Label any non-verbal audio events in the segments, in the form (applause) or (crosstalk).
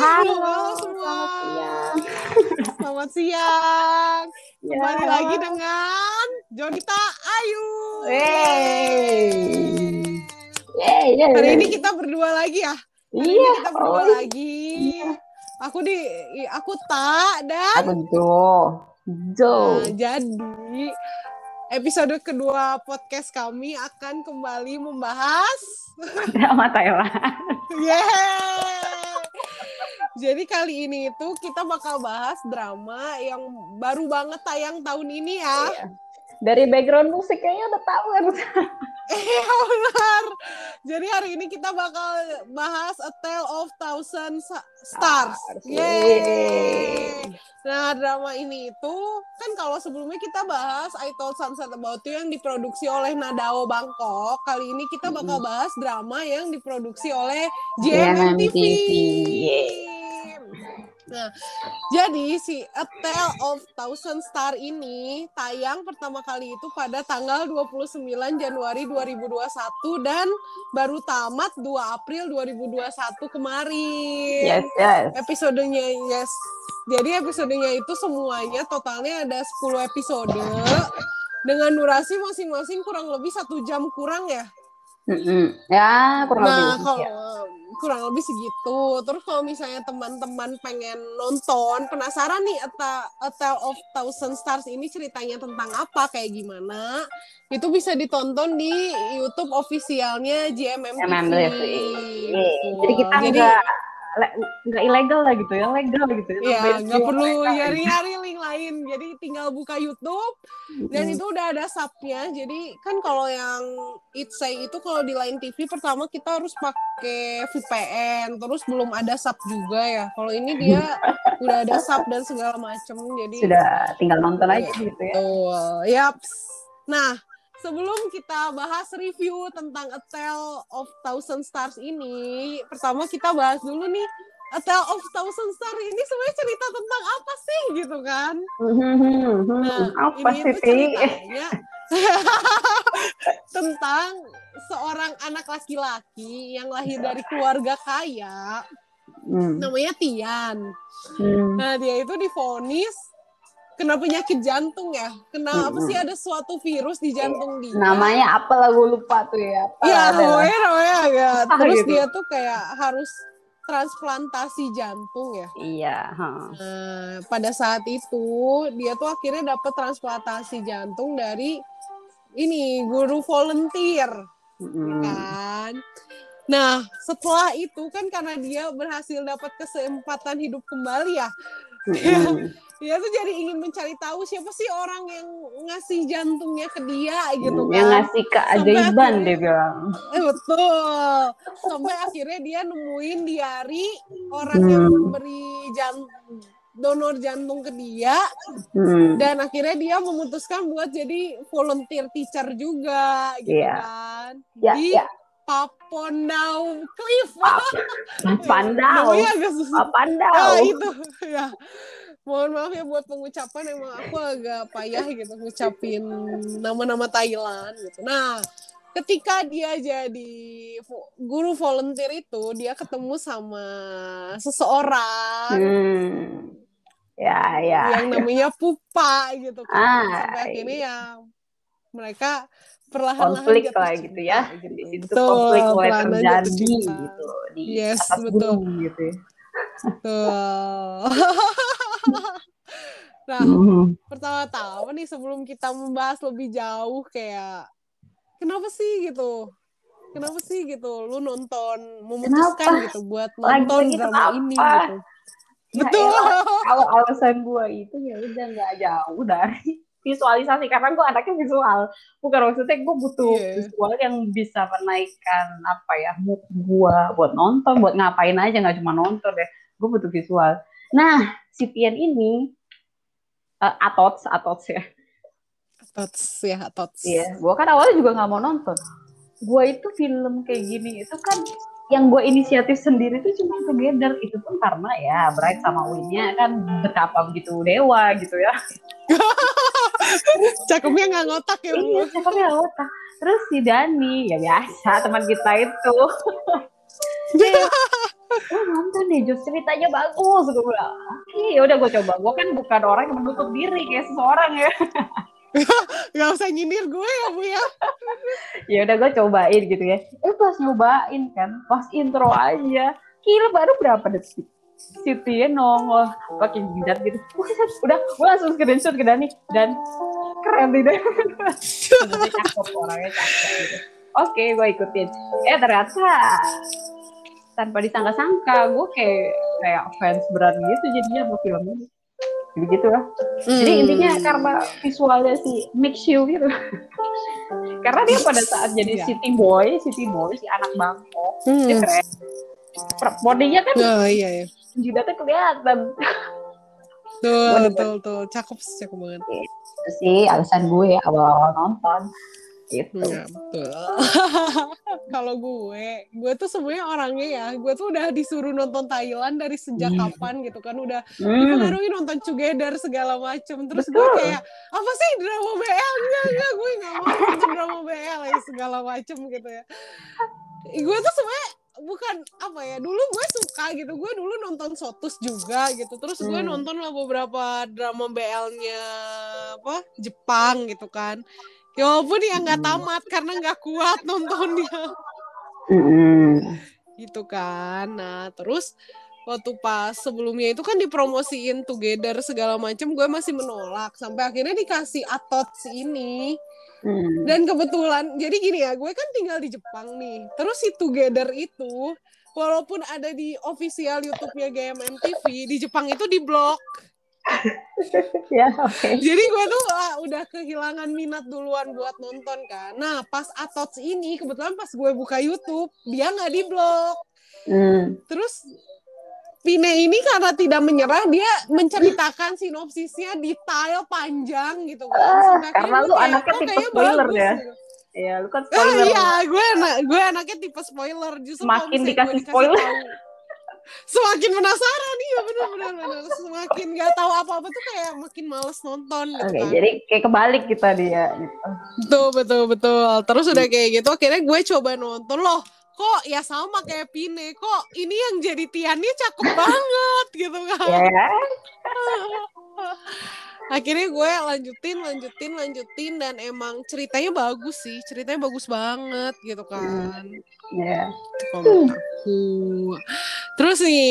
Halo, Halo semua. (laughs) selamat siang. Selamat siang. Ya. Kembali lagi dengan Jonita Ayu. Yeay. Yeay, yeay, Hari ini kita berdua lagi ya. Hari ini Iya, kita berdua oh, lagi. Aku di aku tak dan Aku Jo. Jo. Nah, jadi episode kedua podcast kami akan kembali membahas Drama Thailand. (laughs) Yeay! Jadi kali ini itu kita bakal bahas drama yang baru banget tayang tahun ini ya. Iya. Dari background musik kayaknya udah tahu kan. (laughs) Iya benar. Jadi hari ini kita bakal bahas A Tale of Thousand Sa- Stars. Yeay. Nah drama ini itu kan kalau sebelumnya kita bahas I Told Sunset About You yang diproduksi oleh Nadao Bangkok. Kali ini kita bakal bahas drama yang diproduksi oleh JMM TV. Yeay. Nah, jadi si A Tale of Thousand Star ini tayang pertama kali itu pada tanggal 29 Januari 2021 dan baru tamat 2 April 2021 kemarin. Yes, yes. Episodenya yes. Jadi episodenya itu semuanya totalnya ada 10 episode dengan durasi masing-masing kurang lebih satu jam kurang ya. Mm-mm. Ya, kurang Nah, lebih. kalau Ya. Kurang lebih segitu. Terus kalau misalnya teman-teman pengen nonton, penasaran nih A, Ta- A Tale of Thousand Stars ini ceritanya tentang apa, kayak gimana, itu bisa ditonton di YouTube officialnya GMM TV. Jadi kita Jadi, nggak ilegal lah gitu ya, legal gitu ya. ya Bebas nggak perlu nyari-nyari link lain. Jadi tinggal buka YouTube dan itu udah ada subnya. Jadi kan kalau yang It Say itu kalau di Line TV pertama kita harus pakai VPN, terus belum ada sub juga ya. Kalau ini dia (laughs) udah ada sub dan segala macem. Jadi sudah tinggal nonton aja Iya. gitu ya. Betul. Yaps. Nah, sebelum kita bahas review tentang A Tale of Thousand Stars ini, pertama kita bahas dulu nih A Tale of Thousand Stars ini sebenarnya cerita tentang apa sih gitu kan? Nah, (laughs) apa ini sih ceritanya (laughs) tentang seorang anak laki-laki yang lahir dari keluarga kaya, Hmm. namanya Tian. Hmm. Nah, dia itu difonis kena penyakit jantung ya. Kena apa sih ada suatu virus di jantung dia. Namanya apa lah gue lupa tuh ya. Iya, lah. namanya namanya ya. Ah, Terus gitu. dia tuh kayak harus transplantasi jantung ya. Iya. ha. Nah, pada saat itu dia tuh akhirnya dapat transplantasi jantung dari ini guru volunteer Mm. kan. Nah, setelah itu kan karena dia berhasil dapat kesempatan hidup kembali ya, Mm. (laughs) dia tuh jadi ingin mencari tahu siapa sih orang yang ngasih jantungnya ke dia gitu Yang kan. ngasih keajaiban akhirnya- dia bilang. Eh, betul. Sampai akhirnya dia nemuin diari orang yang Hmm. memberi jantung donor jantung ke dia Hmm. dan akhirnya dia memutuskan buat jadi volunteer teacher juga gitu Iya. kan. Ya, di ya. Papondau Cliff. (laughs) Pandau. Namanya agak susah. Pandau. Ah, itu (laughs) ya. Mohon maaf ya buat pengucapan emang aku agak payah gitu ngucapin nama-nama Thailand gitu. Nah, ketika dia jadi guru volunteer itu, dia ketemu sama seseorang Hmm. Ya, ya. yang namanya Pupa gitu kan. Ah, Sampai akhirnya ya mereka perlahan-lahan konflik jatuh lah cinta gitu ya. gitu. Di situ Betul, konflik mulai terjadi gitu di Yes, atas betul. gunung gitu ya. Betul. (laughs) (laughs) nah, Hmm. pertama-tama nih sebelum kita membahas lebih jauh kayak kenapa sih gitu kenapa sih gitu lu nonton memutuskan Kenapa? gitu buat nonton drama kenapa? ini gitu Ya betul (laughs) Kalau alasan gue itu ya udah nggak jauh dari (laughs) visualisasi karena gue anaknya visual bukan maksudnya gue butuh Iya. visual yang bisa menaikkan apa ya mood gue buat nonton buat ngapain aja nggak cuma nonton deh gue butuh visual nah si Tian ini uh, atots atots ya tots ya tots Iya, gue kan awalnya juga nggak mau nonton. Gue itu film kayak gini itu kan yang gue inisiatif sendiri itu cuma Together itu pun karena ya Bright sama Winnya kan betapa begitu dewa gitu ya. (laughs) cakepnya nggak ngotak ya Iya, cakepnya otak. Terus si Dani ya biasa teman kita itu. Iya. (laughs) oh nonton deh Jos ceritanya bagus. Gue bilang oke ya udah gue coba. Gue kan bukan orang yang menutup diri kayak seseorang ya. (laughs) Gak usah nyindir gue ya Bu ya. ya udah gue cobain gitu ya. Eh pas nyobain kan pas intro aja. Kira baru berapa detik? Si Tien nongol. Pakai jidat gitu. Udah gue langsung screenshot ke Dani. Dan keren tidak (laughs) orangnya cakep gitu. Oke gue ikutin. Eh ternyata tanpa disangka-sangka gue kayak kayak fans berat gitu jadinya sama film ini begitu lah jadi Hmm. intinya karena visualnya si mix you gitu (laughs) karena dia pada saat jadi Iya. city boy city boy si anak Bangkok Hmm. dia keren bodinya kan Oh iya ya. jidatnya kelihatan Tuh, tuh, tuh. Cakep sih, cakep banget. itu sih alasan gue awal-awal nonton gitu Iya, betul. (laughs) Kalau gue, gue tuh sebenarnya orangnya ya, gue tuh udah disuruh nonton Thailand dari sejak Hmm. kapan gitu kan, udah Hmm. dipengaruhi nonton Together segala macem. Terus gue Betul. kayak, apa sih drama BL? Enggak, enggak, gue gak mau nonton drama BL ya, segala macem gitu ya. Gue tuh sebenarnya bukan apa ya dulu gue suka gitu gue dulu nonton Sotus juga gitu terus gue Hmm. nonton lah beberapa drama BL-nya apa Jepang gitu kan ya walaupun ya nggak Hmm. tamat karena nggak kuat nontonnya Mm-mm. gitu kan nah terus waktu pas sebelumnya itu kan dipromosiin together segala macam gue masih menolak sampai akhirnya dikasih Atots ini Mm. dan kebetulan jadi gini ya gue kan tinggal di Jepang nih terus si together itu walaupun ada di official YouTube-nya GMM TV di Jepang itu di blok (laughs) ya oke jadi gue tuh ah, udah kehilangan minat duluan buat nonton kan nah pas Atots ini kebetulan pas gue buka YouTube dia nggak di blok Mm. terus Pine ini karena tidak menyerah dia menceritakan sinopsisnya detail panjang gitu kan Ah, karena lu kayak, anaknya "Oh, tipe spoiler bagus," ya. gitu. ya lu kan Ah, spoiler iya, gue anak gue anaknya tipe spoiler. Justru misalnya dikasih gue spoiler. tahu, semakin penasaran iya benar benar benar. Semakin nggak tahu apa-apa tuh kayak makin males nonton gitu oke kan. jadi kayak kebalik kita dia gitu. Betul betul betul. Terus udah kayak gitu akhirnya gue coba nonton loh. Kok ya sama kayak Pine, kok ini yang jadi Tiannya cakep banget gitu kan. ya (laughs) (laughs) akhirnya gue lanjutin lanjutin lanjutin dan emang ceritanya bagus sih ceritanya bagus banget gitu kan. Ya Kalau menurut aku. Terus nih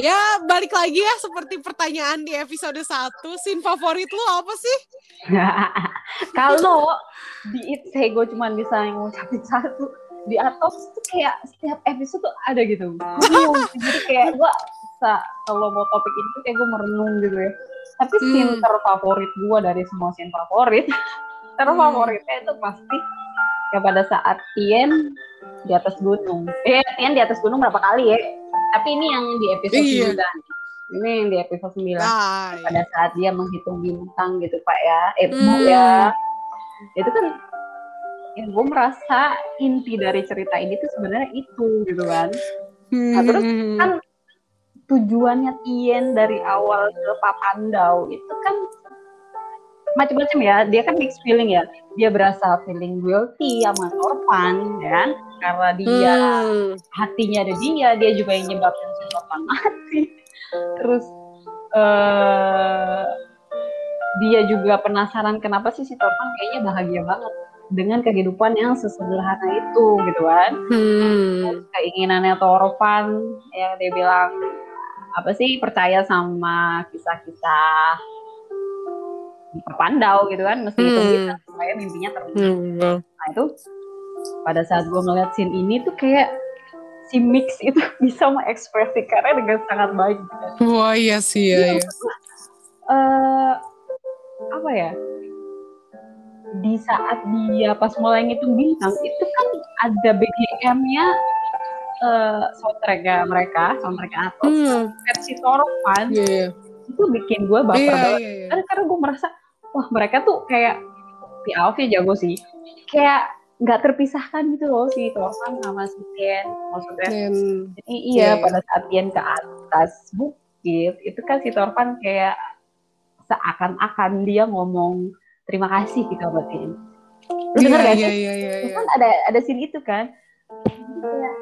ya balik lagi ya seperti pertanyaan di episode 1 scene favorit lu apa sih? (laughs) Kalau di It's Hey gue cuma bisa ngucapin satu. Di atas tuh kayak setiap episode tuh ada gitu. Gue (laughs) bingung jadi kayak gue bisa kalau mau topik ini tuh kayak gue merenung gitu ya. Tapi scene Hmm. terfavorit gue dari semua scene favorit (laughs) terfavoritnya itu pasti ya pada saat Tien di atas gunung. Eh Tien di atas gunung berapa kali ya? Tapi ini yang di episode Iya. 9 ini yang di episode 9 nah, pada saat dia menghitung bintang gitu pak ya. Eh bu Hmm. ya. Itu kan ya gue merasa inti dari cerita ini tuh sebenarnya itu gitu kan. Nah, terus Hmm. kan tujuannya Tien dari awal ke Papandau itu kan macam-macam ya. Dia kan mixed feeling ya. Dia berasa feeling guilty sama Torpan ya kan? Karena dia Hmm. hatinya ada dia dia juga yang nyebabin si Torpan mati. (laughs) Terus eh dia juga penasaran kenapa sih si Torpan kayaknya bahagia banget dengan kehidupan yang sesederhana itu gitu kan? Hmm. keinginannya Torpan ya dia bilang apa sih percaya sama kisah-kisah Pandau gitu kan mesti itu Hmm. bisa supaya mimpinya terwujud Hmm. nah itu pada saat gue ngeliat scene ini tuh kayak si mix itu (laughs) bisa mengekspresikannya dengan sangat baik gitu kan. Wah iya sih ya, ya. Eh, apa ya di saat dia pas mulai ngitung bintang itu kan ada BGM-nya eh soundtracknya mereka soundtracknya atau Hmm. versi Torpan Iya, iya. itu bikin gue baper Iya, banget iya, iya. karena, karena gue merasa wah mereka tuh kayak di Alfie jago sih kayak nggak terpisahkan gitu loh si Torpan sama si Tien maksudnya jadi iya iya. pada saat Tien ke atas bukit itu kan si Torpan kayak seakan-akan dia ngomong terima kasih gitu sama Tien lu iya, denger gak iya, sih iya, iya, Itu iya. kan ada ada scene itu kan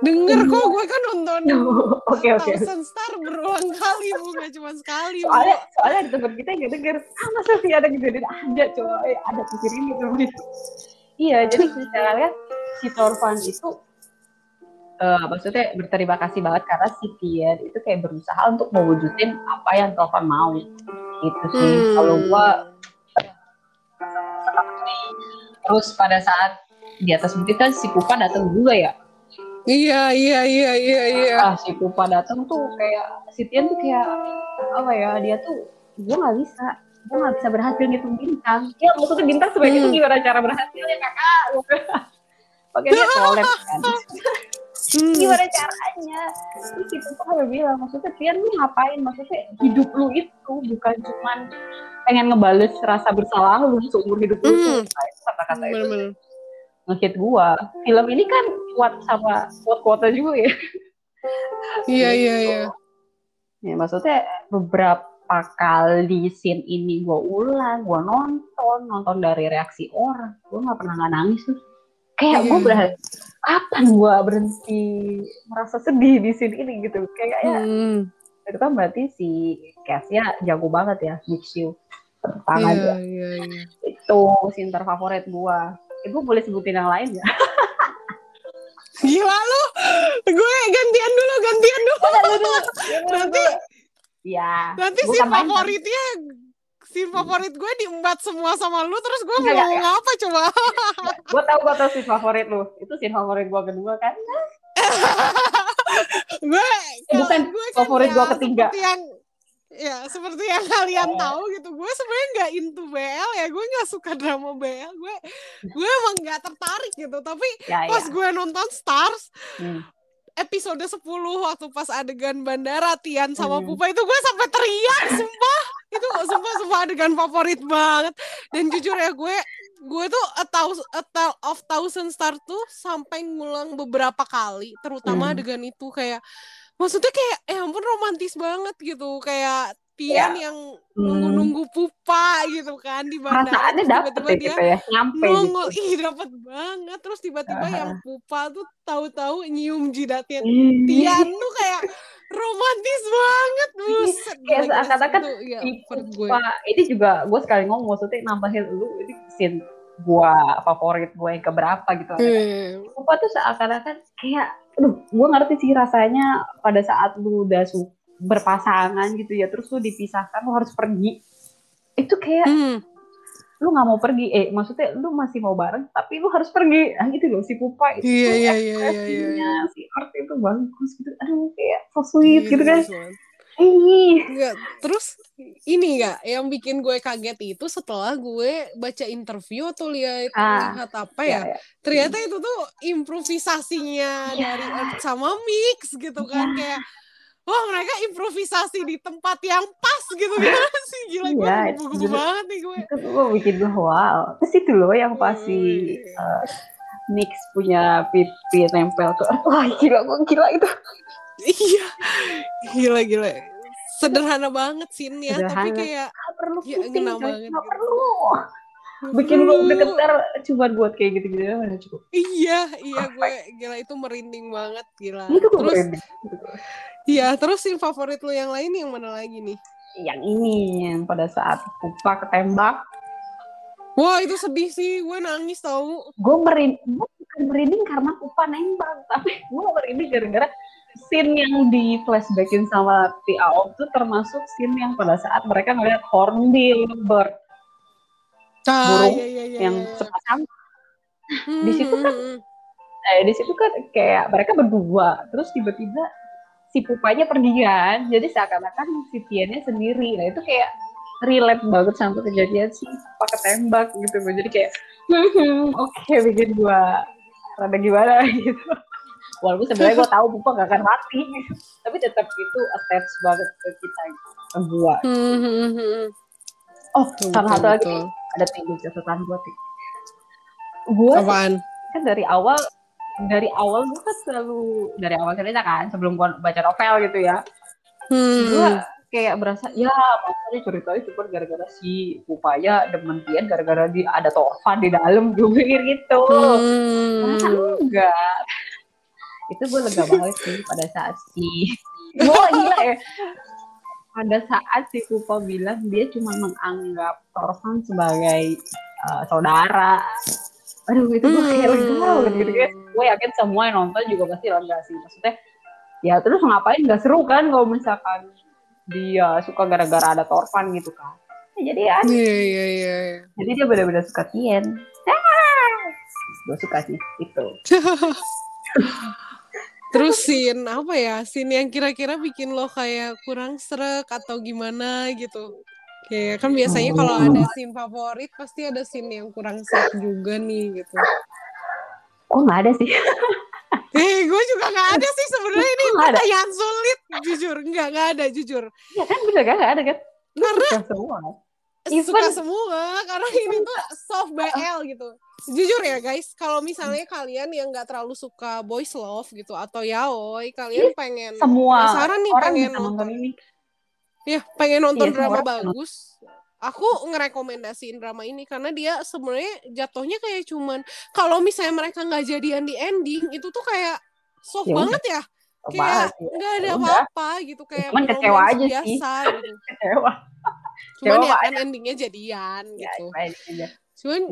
Denger kok gue kan nonton (laughs) Oke oke. Thousand Star berulang kali bu, gak cuma sekali bu. Soalnya soalnya ada teman kita nggak denger. Ah masa sih ada kejadian ada coy ada pikir ini gitu. Iya jadi misalnya si Torvan itu eh, maksudnya berterima kasih banget karena si Tian itu kayak berusaha untuk mewujudin apa yang Torvan mau. Itu sih Hmm. kalau gua terus pada saat di atas bukit kan si Pupa datang juga ya. Iya iya iya iya iya. ah si Pupa datang tuh kayak si Tian tuh kayak apa ya dia tuh gue nggak bisa gue nggak bisa berhasil ngitung bintang ya maksudnya bintang sebagai itu Hmm. gimana cara berhasilnya kakak (laughs) pakai dia collab (laughs) kan Hmm. gimana caranya terus si Pupa kan bilang maksudnya Tian lu ngapain maksudnya hidup lu itu bukan cuman pengen ngebales rasa bersalah lu seumur hidup lu Hmm. Itu kata-kata itu Bener-bener. Ngehit gua film ini kan kuat sama quote-quote juga ya Iya iya iya. Ya maksudnya beberapa kali scene ini gue ulang, gue nonton, nonton dari reaksi orang, gue nggak pernah nggak nangis tuh. Kayak gue Iya. berharap kapan gue berhenti merasa sedih di scene ini gitu. Kayaknya Hmm. itu kan berarti si Cassia jago banget ya, Mixiu. Tangan Iya iya iya. itu scene terfavorit gue. Eh, gue boleh sebutin yang lain ya? (laughs) Gila lu. Gue gantian dulu, gantian dulu. (laughs) Nanti Ya. nanti si kan. favoritnya si favorit gue diembat semua sama lu terus gue mau ngomong apa coba Gue tau gue tau scene favorit lu. Itu scene favorit gue kedua kan? (laughs) gue Bukan gue favorit gua ketiga. yang ya seperti yang kalian Oh. tahu gitu gue sebenarnya nggak into BL ya gue nggak suka drama BL gue gue emang nggak tertarik gitu tapi Ya, pas ya. gue nonton Stars Hmm. episode 10 waktu pas adegan bandara Tian sama Hmm. Pupa itu gue sampai teriak sumpah itu sumpah sumpah adegan favorit banget dan jujur ya gue gue tuh a thousand, a Tale of thousand star tuh sampai ngulang beberapa kali terutama Hmm. adegan itu kayak maksudnya kayak ya ampun romantis banget gitu. Kayak Tian yang nunggu-nunggu Pupa gitu kan di bandara. Hmm. perasaannya dapet tiba-tiba ya dia gitu ya nyampe gitu. nongol. Ih dapat banget. Terus tiba-tiba Aha. yang pupa tuh tahu-tahu nyium jidatnya Ih, Tian. Tuh kayak romantis banget buset. Kayak seakan-akan itu ya gue ini juga gue sekali ngomong maksudnya nambahin lu ini scene gue favorit gue yang keberapa gitu. Hmm. Pupa tuh seakan-akan kayak aduh gue ngerti sih rasanya pada saat lu udah su- berpasangan gitu ya terus lu dipisahkan lu harus pergi itu kayak Hmm. lu nggak mau pergi eh maksudnya lu masih mau bareng tapi lu harus pergi nah, gitu loh si Pupa itu Iya, tuh iya, iya, iya, ekspresinya, iya. si art itu bagus gitu aduh kayak so sweet gitu kan banget. Enggak, terus ini enggak yang bikin gue kaget itu setelah gue baca interview atau lihat Ah, lihat apa ya, ya ya. ternyata itu tuh improvisasinya Iya. dari Earth sama Mix gitu kan kayak wah mereka improvisasi di tempat yang pas gitu gimana (laughs) sih gila gue Iya, itu- banget nih gue itu gue bikin gue wow terus itu loh yang pasti Wih. Nix punya pipi nempel ke (laughs) wah gila gue gila itu iya gila gila sederhana banget tapi Sederhana. kayak nggak perlu Ya, coy. banget nggak gitu. perlu bikin lu Dulu. deketar cuma buat kayak gitu gitu udah cukup iya iya gue gila itu merinding banget gila itu terus merinding. iya terus scene favorit lu yang lain yang mana lagi nih yang ini yang pada saat Pupa ketembak wah itu sedih sih gue nangis tau gue merinding gue bukan merinding karena Pupa nembak tapi gue merinding gara-gara scene yang di flashbackin sama Ti Aom tuh termasuk scene yang pada saat mereka ngeliat hornbill bird ah, Burung iya, iya, iya, yang iya. sepasang Hmm, di situ kan hmm, hmm. eh, di situ kan kayak mereka berdua terus tiba-tiba si pupanya pergi kan. Jadi seakan-akan si Tiannya sendiri. Nah itu kayak relate banget sama kejadian si pupa ketembak gitu jadi kayak (laughs) "Hmm, oke bikin gua rada gimana? (laughs) Gitu walaupun sebenarnya gua tahu pupa gak akan mati (laughs) tapi tetap itu attach banget ke kita ke gua Hmm, hmm, hmm, oh Betul, sama satu lagi betul. ada tinggi catatan Ti. gua apaan kan dari awal dari awal gue kan selalu dari awal cerita kan sebelum gua baca novel gitu ya gue hmm. kayak berasa ya maksudnya ceritanya cuma gara-gara si Upaya demen Tian gara-gara di ada Torvan di dalam gue pikir gitu Hmm. enggak itu gue lega banget sih pada saat si (laughs) Wah gila ya. Pada saat si Pupa bilang dia cuma menganggap Torfan sebagai uh, saudara. Aduh itu gue kayak lega banget gitu guys gue yakin semua yang nonton juga pasti lega sih. Maksudnya ya terus ngapain? Gak seru kan kalau misalkan dia suka gara-gara ada Torfan gitu kan. Ya, jadi ya. Iya iya iya. jadi dia benar-benar suka Tien. (laughs) Ah! gue suka sih itu (laughs) Terus scene apa ya? Scene yang kira-kira bikin lo kayak kurang srek atau gimana gitu. Kayak kan biasanya kalau ada scene favorit pasti ada scene yang kurang srek juga nih gitu. kok nggak ada sih (laughs) Eh, gue juga nggak ada sih sebenarnya ini Nggak ada. pertanyaan sulit, jujur nggak nggak ada jujur. ya kan bener kan nggak ada kan Karena semua Even- suka semua karena (laughs) ini tuh soft BL gitu. Jujur ya guys, kalau misalnya kalian yang nggak terlalu suka boys love gitu atau yaoi, kalian pengen semua penasaran nih orang pengen nonton ini Ya, pengen nonton semua drama bagus. Aku ngerekomendasiin drama ini karena dia sebenarnya jatuhnya kayak cuman kalau misalnya mereka nggak jadian di ending itu tuh kayak soft Ya banget ya. Kayak ya. nggak ada Ya apa-apa gitu kayak Cuman kecewa aja sih. biasa gitu. (laughs) kecewa Cuman Kecewa ya kan endingnya jadian ya gitu. aja. Cuman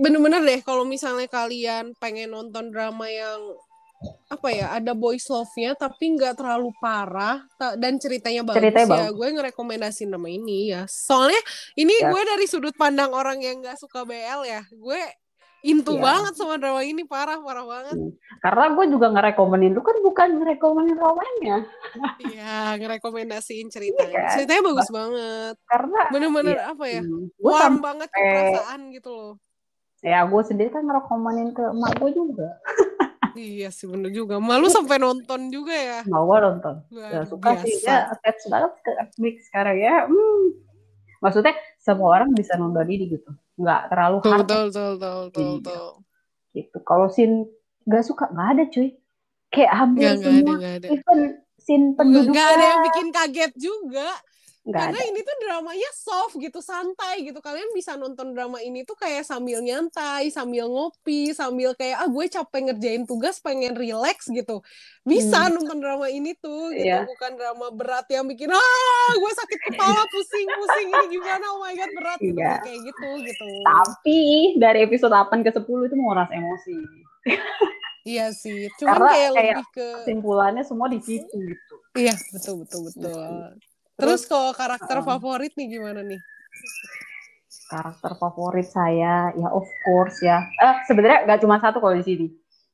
bener-bener deh kalau misalnya kalian pengen nonton drama yang apa ya ada boys love-nya tapi nggak terlalu parah dan ceritanya bagus Ceritanya ya bagus. gue ngerekomendasiin nama ini ya soalnya ini Ya. gue dari sudut pandang orang yang nggak suka BL ya gue into Ya. banget sama drama ini parah parah banget. Karena gue juga ngerekomenin lu kan bukan ngerekomenin romannya. Iya ngerekomendasiin ceritanya. Iya kan? ceritanya bagus banget. Karena bener-bener apa ya gue warm banget sampai- perasaan gitu loh. Ya gue sendiri kan ngerekomenin ke emak gue juga. Iya sih bener juga. Malu sampai nonton juga ya? Mau gue nonton. Luar ya, suka sih. biasa. ya attach banget ke Netflix sekarang ya. Hmm. maksudnya semua orang bisa nonton ini gitu nggak terlalu hard betul, betul, betul, betul, Iya. betul. gitu kalau scene nggak suka nggak ada cuy kayak hampir Nggak, nggak ada, semua nggak ada. even scene penduduk Nggak ada yang bikin kaget juga. Nggak Karena ada ini tuh dramanya soft gitu, santai gitu. Kalian bisa nonton drama ini tuh kayak sambil nyantai, sambil ngopi, sambil kayak ah gue capek ngerjain tugas, pengen relax gitu. Bisa nonton drama ini tuh gitu. Hmm. Iya. Bukan drama berat yang bikin ah gue sakit kepala, pusing-pusing ini gimana? Oh my god berat gitu. Iya. Kayak gitu gitu. tapi dari episode 8 ke 10 itu menguras emosi (laughs) Iya sih. Karena kayak, kayak- lebih ke kesimpulannya semua di situ gitu Iya, betul betul betul. Gitu. Terus kalau karakter uh, favorit nih gimana nih? karakter favorit saya ya of course ya eh sebenarnya nggak cuma satu kalau di sini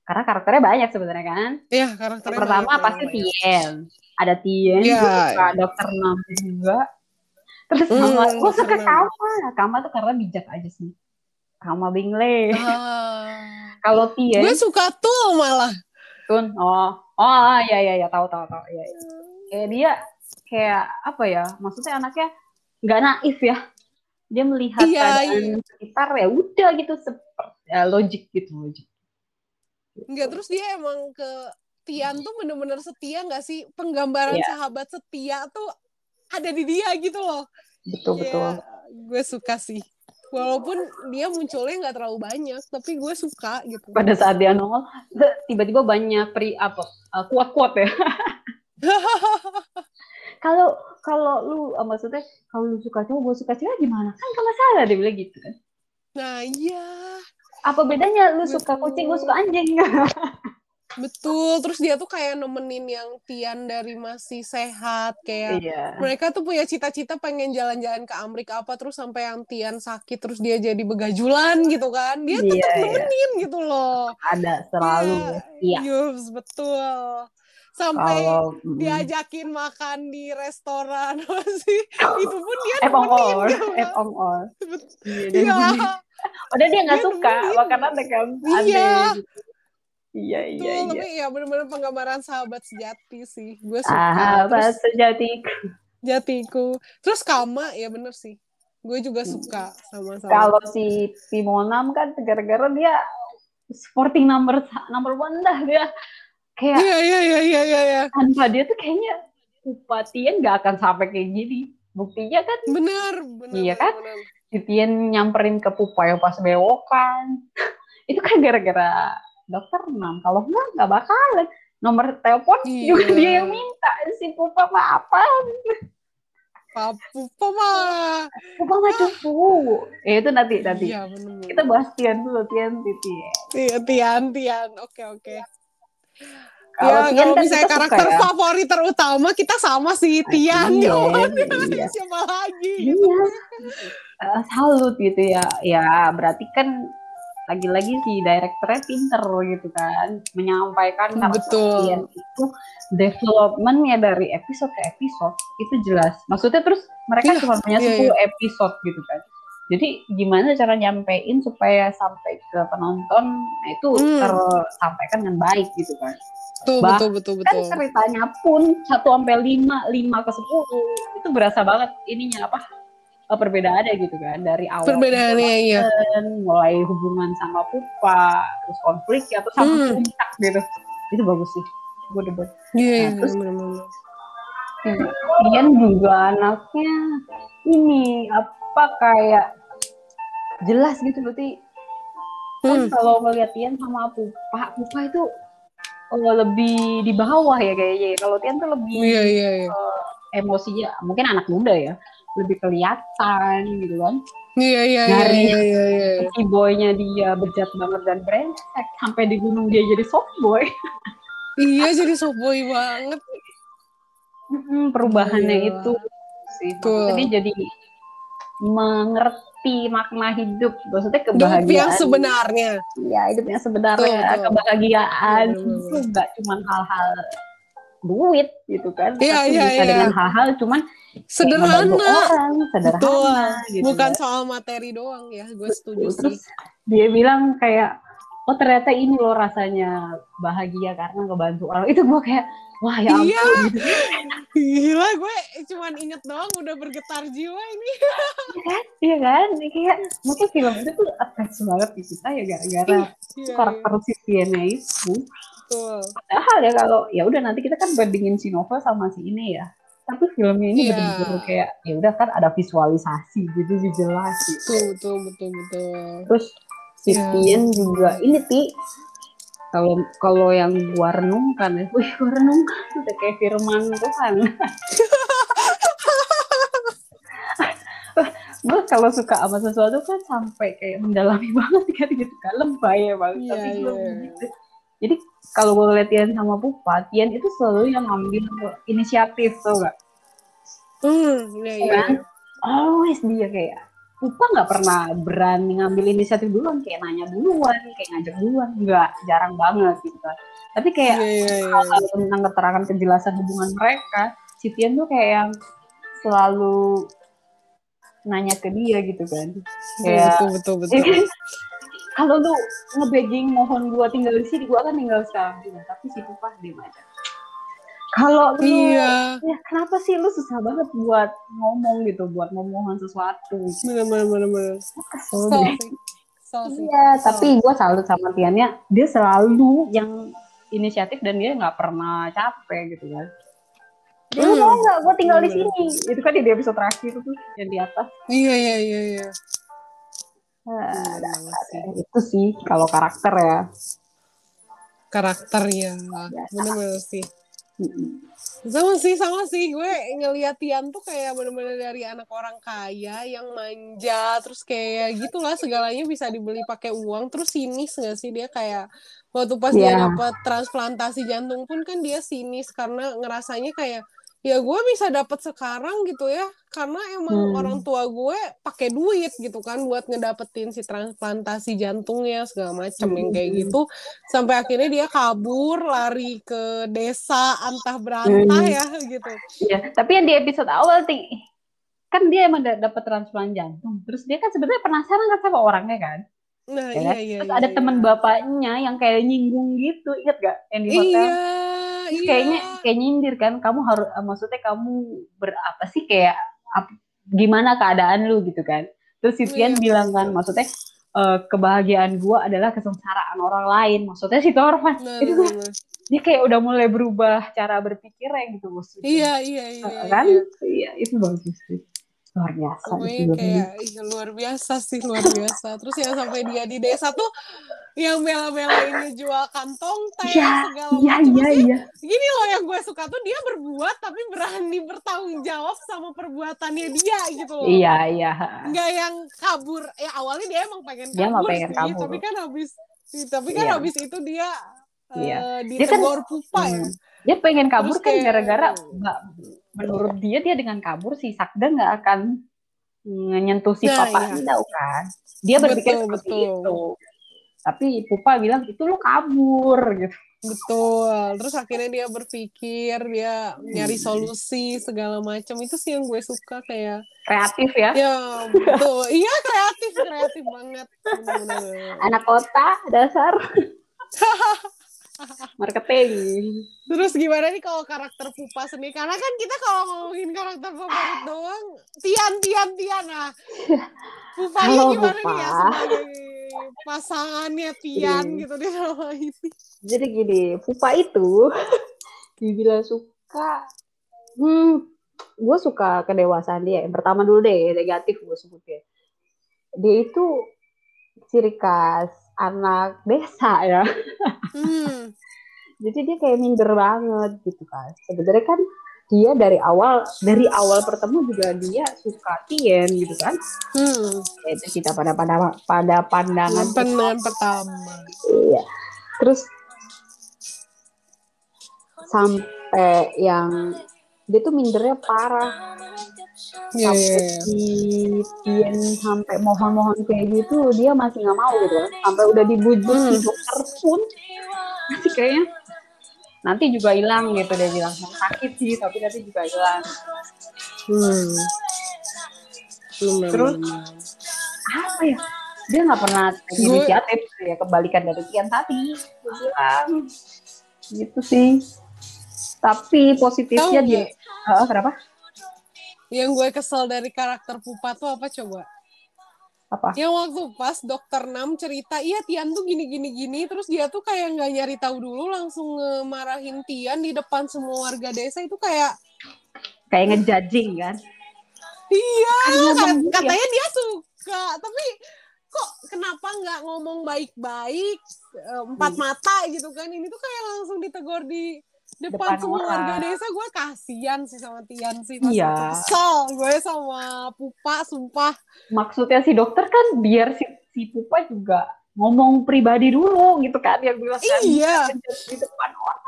karena karakternya banyak sebenarnya kan Iya, karakternya yang pertama banyak, pasti. Tien ada Tien Iya. gue suka dokter Nam juga terus Hmm, sama gue suka. Kama Kama tuh karena bijak aja sih Kama Bingle Ah. (laughs) kalau Tien Gue suka tuh malah. Tun oh oh ya ya ya tahu tahu tahu ya, ya. kayak dia kayak apa ya maksudnya anaknya nggak naif ya dia melihat Iya, keadaan sekitar ya udah gitu seperti ya, logik gitu logik Enggak, terus dia emang ke Tian tuh bener-bener setia nggak sih? Penggambaran Iya. sahabat setia tuh ada di dia gitu loh. betul betul Iya, gue suka sih. Walaupun dia munculnya nggak terlalu banyak, tapi gue suka gitu. pada saat dia nongol tiba-tiba banyak pri apa uh, kuat-kuat ya (laughs) kalau kalau lu uh, maksudnya kalau lu suka cowok gue suka cewek gimana? Kan gak masalah dia bilang gitu kan. Nah iya, apa bedanya lu suka Betul. kucing gue suka anjing? (laughs) Betul. Terus dia tuh kayak nemenin yang Tian dari masih sehat, kayak iya. mereka tuh punya cita-cita pengen jalan-jalan ke Amerika apa terus sampai yang Tian sakit terus dia jadi begajulan gitu kan. Dia Iya, tetap iya. nemenin gitu loh. Ada selalu. Iya Yups, betul sampai kalau mm, diajakin makan di restoran (laughs) sih itu pun dia F on nemenin all, F kan. on all. Iya, Iya. Udah dia nggak suka, kan Iya. ada gitu. Iya iya betul iya. tapi ya benar-benar penggambaran sahabat sejati sih gue suka Sahabat terus sejatiku. jatiku terus Kama ya bener sih gue juga suka sama sama Kalau si Pimonam kan gara-gara dia sporting number number one dah dia kayak iya iya iya iya iya iya. tanpa dia tuh kayaknya Upatian nggak akan sampai kayak gini. Buktinya kan bener bener Iya bener, kan? bener. si Tien nyamperin ke Pupa yang pas bewokan. (laughs) Itu kan gara-gara dokter Nam. Kalau enggak nggak bakalan. nomor telepon Iya. juga dia yang minta si Pupa mah apa Papu mah. Pupa mah cupu ya itu nanti nanti Iya benar. kita bahas Tian dulu Tian Titi Iya, Tian, Tian. Oke, oke. Kalau ya, Tian kalau kan misalnya karakter ya. favorit terutama kita sama sih Tian. Iya, iya. (laughs) Siapa lagi? gitu. Iya. Eh, salut gitu ya. Ya berarti kan lagi-lagi si direkturnya pinter gitu kan menyampaikan karakter Betul. Tian itu developmentnya dari episode ke episode itu jelas. Maksudnya terus mereka Iya, cuma punya iya, 10 episode gitu kan. Jadi gimana cara nyampein supaya sampai ke penonton nah itu Hmm. tersampaikan dengan baik gitu kan. Betul, Bah- betul, betul, Kan betul. ceritanya pun 1 sampai 5, 5 ke 10 itu berasa banget ininya apa? eh, perbedaannya gitu kan dari awal Perbedaannya iya. kan, mulai hubungan sama pupa terus konflik ya terus sama Hmm. puncak gitu itu bagus sih gue debat Iya, Nah, iya, terus- benar-benar. Ian juga anaknya ini apa kayak jelas gitu berarti kan Hmm. kalau ngeliat Tian sama Pupa Pupa itu oh, lebih di bawah ya kayaknya kalau Tian tuh lebih Iya, iya, iya. emosinya mungkin anak muda ya lebih kelihatan gitu kan Iya, iya, iya, Dari- iya, iya, iya. si boynya dia bejat banget dan brengsek sampai di gunung dia jadi soft boy (laughs) Iya, jadi softboy banget. Mm, perubahannya Iya. itu sih dia jadi mengerti makna hidup maksudnya Hidup kebahagiaan yang sebenarnya. ya hidup yang sebenarnya Betul, betul. kebahagiaan itu nggak cuma hal-hal duit gitu kan Iya, tapi iya, bisa iya. dengan hal-hal cuman Sederhana. orang sederhana Betul. gitu Bukan ya. soal materi doang ya, gue setuju terus sih. dia bilang kayak oh ternyata ini loh rasanya bahagia karena ngebantu orang itu gua kayak wah ya ampun Iya. gitu Gila, gue cuman inget doang udah bergetar jiwa ini. iya kan kayak mungkin film itu tuh attach banget di kita ya gara-gara Iya, karakter si Tiennya itu betul. padahal ya kalau ya udah nanti kita kan bandingin si novel sama si ini ya tapi filmnya ini Iya. bener-bener kayak ya udah kan ada visualisasi gitu sih jelas gitu. Betul, betul, betul, betul. terus Iya. Tien juga ini ti kalau kalau yang gua renungkan ya, (laughs) wih gua renungkan udah kayak firman Tuhan. (laughs) gue kalau suka sama sesuatu kan sampai kayak mendalami (laughs) banget kan gitu kan lebay ya bang Iya, tapi gue iya. begitu jadi kalau gue ngeliat Tian sama Pupa Tian itu selalu yang ngambil inisiatif tuh gak Hmm, iya, iya. kan always dia kayak Pupa nggak pernah berani ngambil inisiatif duluan kayak nanya duluan kayak ngajak duluan. Nggak jarang banget gitu kan. Tapi kayak iya, iya. hal-hal tentang keterangan kejelasan hubungan mereka si Tian tuh kayak yang selalu nanya ke dia gitu kan. Kayak Betul, betul, betul, betul. (laughs) kalau lu ngebegging mohon gua tinggal di sini gua akan tinggal sekarang. Juga tapi si Pupa dia aja kalau lu Iya, ya kenapa sih lu susah banget buat ngomong gitu buat memohon sesuatu bener, bener, bener, bener. kesel So deh. sih. So sih. Iya, tapi gue salut sama Tiannya. Dia selalu yang inisiatif dan dia nggak pernah capek gitu kan. Dia Hmm. mau nggak, gue tinggal di Bener. sini. Itu kan di episode terakhir tuh yang di atas. Iya, iya, iya, iya. Nah, sih. itu sih kalau karakter ya. Karakter ya. Bener-bener sih. Sama sih, sama sih. Gue ngeliat Tian tuh kayak bener-bener dari anak orang kaya yang manja, terus kayak gitulah segalanya bisa dibeli pakai uang. Terus sinis gak sih dia kayak waktu pas dia Iya. dapat transplantasi jantung pun kan dia sinis karena ngerasanya kayak ya gue bisa dapat sekarang gitu ya karena emang Hmm. orang tua gue pakai duit gitu kan buat ngedapetin si transplantasi jantungnya segala macem yang kayak Hmm. gitu sampai akhirnya dia kabur lari ke desa antah berantah Hmm. ya gitu Iya, tapi yang di episode awal ti kan dia emang da- dapat transplant jantung. Terus dia kan sebenarnya penasaran kan sama orangnya kan. nah Ya iya kan? iya Terus iya, ada iya. teman bapaknya yang kayak nyinggung gitu, inget gak? Yang di hotel. iya Terus iya. kayaknya kayak nyindir kan kamu harus eh, maksudnya kamu berapa sih kayak ap- gimana keadaan lu gitu kan. Terus si Tian Iya, bilang kan maksudnya eh, kebahagiaan gua adalah kesengsaraan orang lain. Maksudnya si Torvan. Nah, itu nah, tuh nah. dia kayak udah mulai berubah cara berpikirnya gitu maksudnya. Iya iya iya kan? iya. iya itu bagus sih luar biasa Pokoknya kayak iya, luar biasa sih luar biasa terus ya sampai dia di desa tuh yang bela-belain jual kantong teh Iya, segala iya macam iya Maksudnya, iya gini loh yang gue suka tuh dia berbuat tapi berani bertanggung jawab sama perbuatannya dia gitu loh iya iya nggak yang kabur ya awalnya dia emang pengen Dia emang kabur pengen sih kabur. tapi kan habis tapi kan Iya. habis itu dia Iya. eh, Dia kan- pupa ya Hmm. dia pengen kabur Terus kan gara-gara nggak menurut dia dia dengan kabur si Sakda nggak akan menyentuh si Nah, papa iya. Kan dia berpikir Betul, seperti betul. itu tapi Pupa bilang itu lu kabur gitu Betul. Terus akhirnya dia berpikir, dia nyari solusi segala macam. Itu sih yang gue suka kayak kreatif ya ya betul. iya kreatif, kreatif banget. Bener-bener. anak kota dasar (laughs) marketing Terus gimana nih kalau karakter Pupa sendiri? Karena kan kita kalau ngomongin karakter favorit doang, Tian, Tian, Tian. Nah, (laughs) Pupanya Halo, gimana nih ya Pupa. sebagai pasangannya Tian Iya. gitu di drama ini? jadi gini Pupa itu (laughs) dibilang suka hmm gue suka kedewasaan dia yang pertama dulu deh negatif gue sebutnya dia itu ciri khas anak desa ya Hmm. jadi dia kayak minder banget gitu kan sebenarnya kan dia dari awal dari awal pertama juga dia suka Tien gitu kan Hmm. itu kita pada pada pada pandangan Pandangan pertama. iya terus sampai yang dia tuh mindernya parah Iya, sampai Tien sampai mohon-mohon kayak gitu dia masih nggak mau gitu kan. Sampai udah dibujuk Hmm. dokter pun masih kayaknya nanti juga hilang gitu dia bilang. Sakit sih tapi nanti juga hilang. Hmm. Terus? apa ya? Dia nggak pernah inisiatif sih ya kebalikan dari Tian tadi. Bilang gitu sih. Tapi positifnya Tahu dia Ah, kenapa Yang gue kesel dari karakter Pupa tuh apa coba? apa Yang waktu pas dokter Nam cerita, iya Tian tuh gini gini gini, terus dia tuh kayak nggak nyari tahu dulu, langsung ngemarahin Tian di depan semua warga desa itu kayak, kayak ngejudging kan iya, kat- Bang, iya. katanya dia suka, tapi kok kenapa nggak ngomong baik-baik eh, empat Hmm. mata gitu kan? Ini tuh kayak langsung ditegur di depan, Depan semua orang. warga desa. Gue kasihan sih sama Tian sih. Iya. Kesel gue sama Pupa, sumpah. maksudnya si dokter kan biar si, si Pupa juga ngomong pribadi dulu gitu kan yang bilang Iya. di depan orang.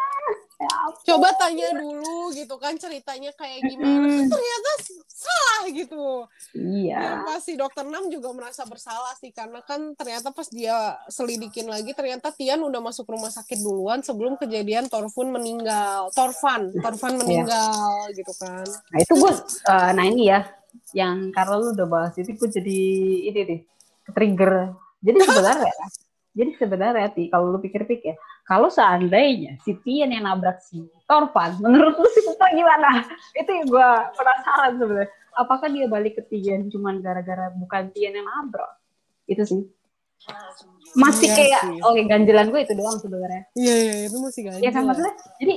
Coba tanya dulu gitu kan ceritanya kayak gimana ternyata salah gitu. Iya. Yang pasti dokter Nam juga merasa bersalah sih karena kan ternyata pas dia selidikin lagi ternyata Tian udah masuk rumah sakit duluan sebelum kejadian Torfun meninggal. Torfan Torfan meninggal gitu kan. Nah itu gue eh, nah ini ya yang karena lu udah bahas itu gue jadi ini deh trigger. Jadi (laughs) sebenarnya jadi sebenarnya ti kalau lu pikir-pikir kalau seandainya si Tian yang nabrak si Torvan menurut lu si Pupa gimana? Itu yang gue penasaran sebenarnya. Apakah dia balik ke Tian cuman gara-gara bukan Tian yang nabrak? Itu sih. Masih Iya kayak sih. oke ganjelan gue itu doang sebenarnya. Iya iya itu masih ganjil ya kan maksudnya? Jadi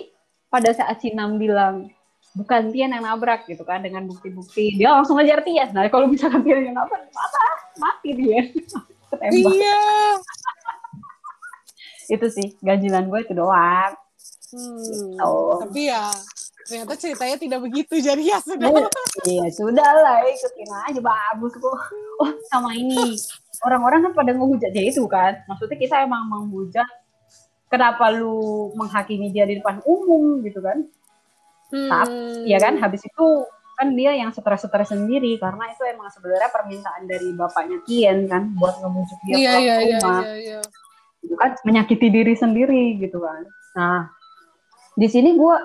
pada saat si Nam bilang bukan Tian yang nabrak gitu kan dengan bukti-bukti dia langsung ngejar Tian nah kalau misalkan Tian yang nabrak mata mati dia. (laughs) Ketembak. Iya itu sih ganjilan gue itu doang. Hmm, Oh. tapi ya ternyata ceritanya tidak begitu jadi ya sudah. Iya sudah lah ikutin aja bagus kok oh sama ini orang-orang kan pada ngehujat dia itu kan. Maksudnya kita emang menghujat kenapa lu menghakimi dia di depan umum gitu kan? Hmm. Iya kan? Habis itu kan dia yang stres-stres sendiri karena itu emang sebenarnya permintaan dari bapaknya Tien kan buat ngebujuk dia iya pulang iya ke iya rumah. iya iya itu kan menyakiti diri sendiri gitu kan. Nah di sini gue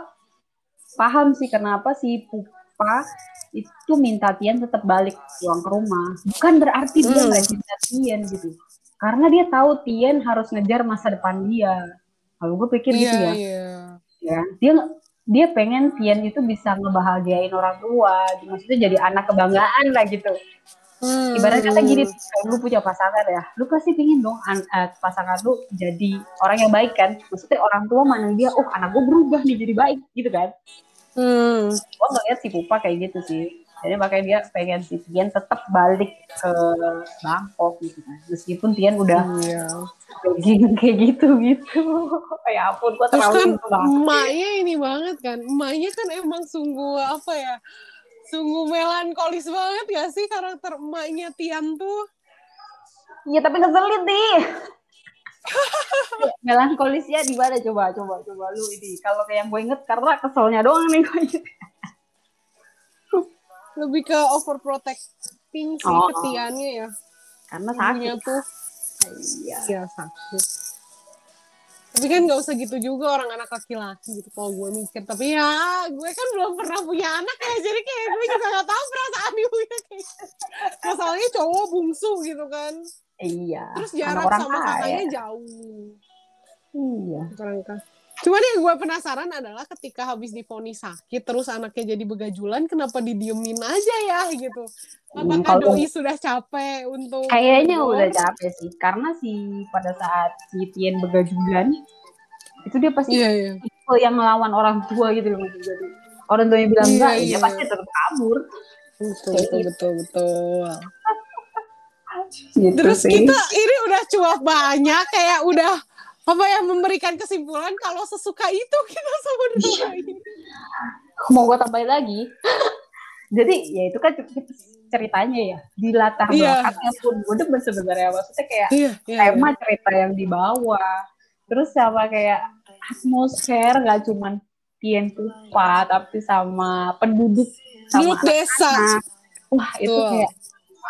paham sih kenapa si Pupa itu minta Tien tetap balik pulang ke rumah. Bukan berarti dia Hmm. nggak cinta Tien gitu. Karena dia tahu Tien harus ngejar masa depan dia. Kalau gue pikir gitu iya ya. iya. Ya dia dia pengen Tian itu bisa ngebahagiain orang tua. Maksudnya jadi anak kebanggaan lah gitu Hmm. ibarat kata gini kalau lu punya pasangan ya lu pasti pingin dong an- eh, pasangan lu jadi orang yang baik kan maksudnya orang tua mana dia oh anak gue berubah nih jadi baik gitu kan Hmm. gue ngeliat si Pupa kayak gitu sih jadi makanya dia pengen si Tian tetap balik ke Bangkok gitu kan meskipun Tian udah begging (laughs) kayak gitu gitu (laughs) ya ampun gue terlalu kan emaknya ini banget kan. Emaknya kan emang sungguh apa ya? Sungguh melankolis banget gak sih karakter emaknya Tian tuh? Iya tapi ngeselin nih. (laughs) Melankolisnya di mana coba coba coba lu ini. Kalau kayak yang gue inget karena keselnya doang nih gue inget. Lebih ke overprotecting sih Oh. ketiannya ya. Karena Ibunya sakit. tuh Iya. ya sakit. Tapi kan gak usah gitu juga orang anak laki-laki gitu kalau gue mikir. Tapi ya gue kan belum pernah punya anak ya. Jadi kayak gue juga gak tahu perasaan ibunya kayak gitu. Masalahnya cowok bungsu gitu kan. Iya. Terus jarak sama kakaknya jauh. Iya. Kerangka. Cuman yang gue penasaran adalah ketika habis difonis sakit terus anaknya jadi begajulan kenapa didiemin aja ya gitu. Hmm, Apakah kalau- doi sudah capek untuk Kayaknya udah capek sih. Karena si pada saat si Tien begajulan itu dia pasti Iya iya. tipe yang melawan orang tua gitu loh. Jadi orang tuanya bilang Iya, enggak, iya. dia pasti tetap kabur. Betul betul betul betul. Gitu Terus sih. kita ini udah cuap banyak kayak udah apa ya memberikan kesimpulan kalau sesuka itu kita sama drama ini. mau gue tambahin lagi (laughs) jadi ya itu kan ceritanya ya di latar Iya. belakangnya pun gue demen sebenarnya maksudnya kayak Iya iya. tema cerita yang dibawa terus sama kayak atmosfer nggak cuman Tien Pupa tapi sama penduduk sama desa. wah itu kayak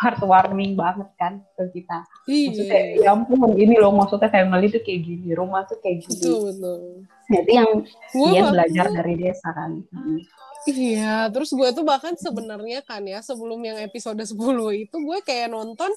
heartwarming banget kan ke kita maksudnya Iya. ya ampun ini loh maksudnya family itu kayak gini rumah tuh kayak gini Betul betul. Itu yang Tien bahkan- belajar dari desa kan Hmm. Iya, terus gue tuh bahkan sebenarnya kan ya sebelum yang episode 10 itu gue kayak nonton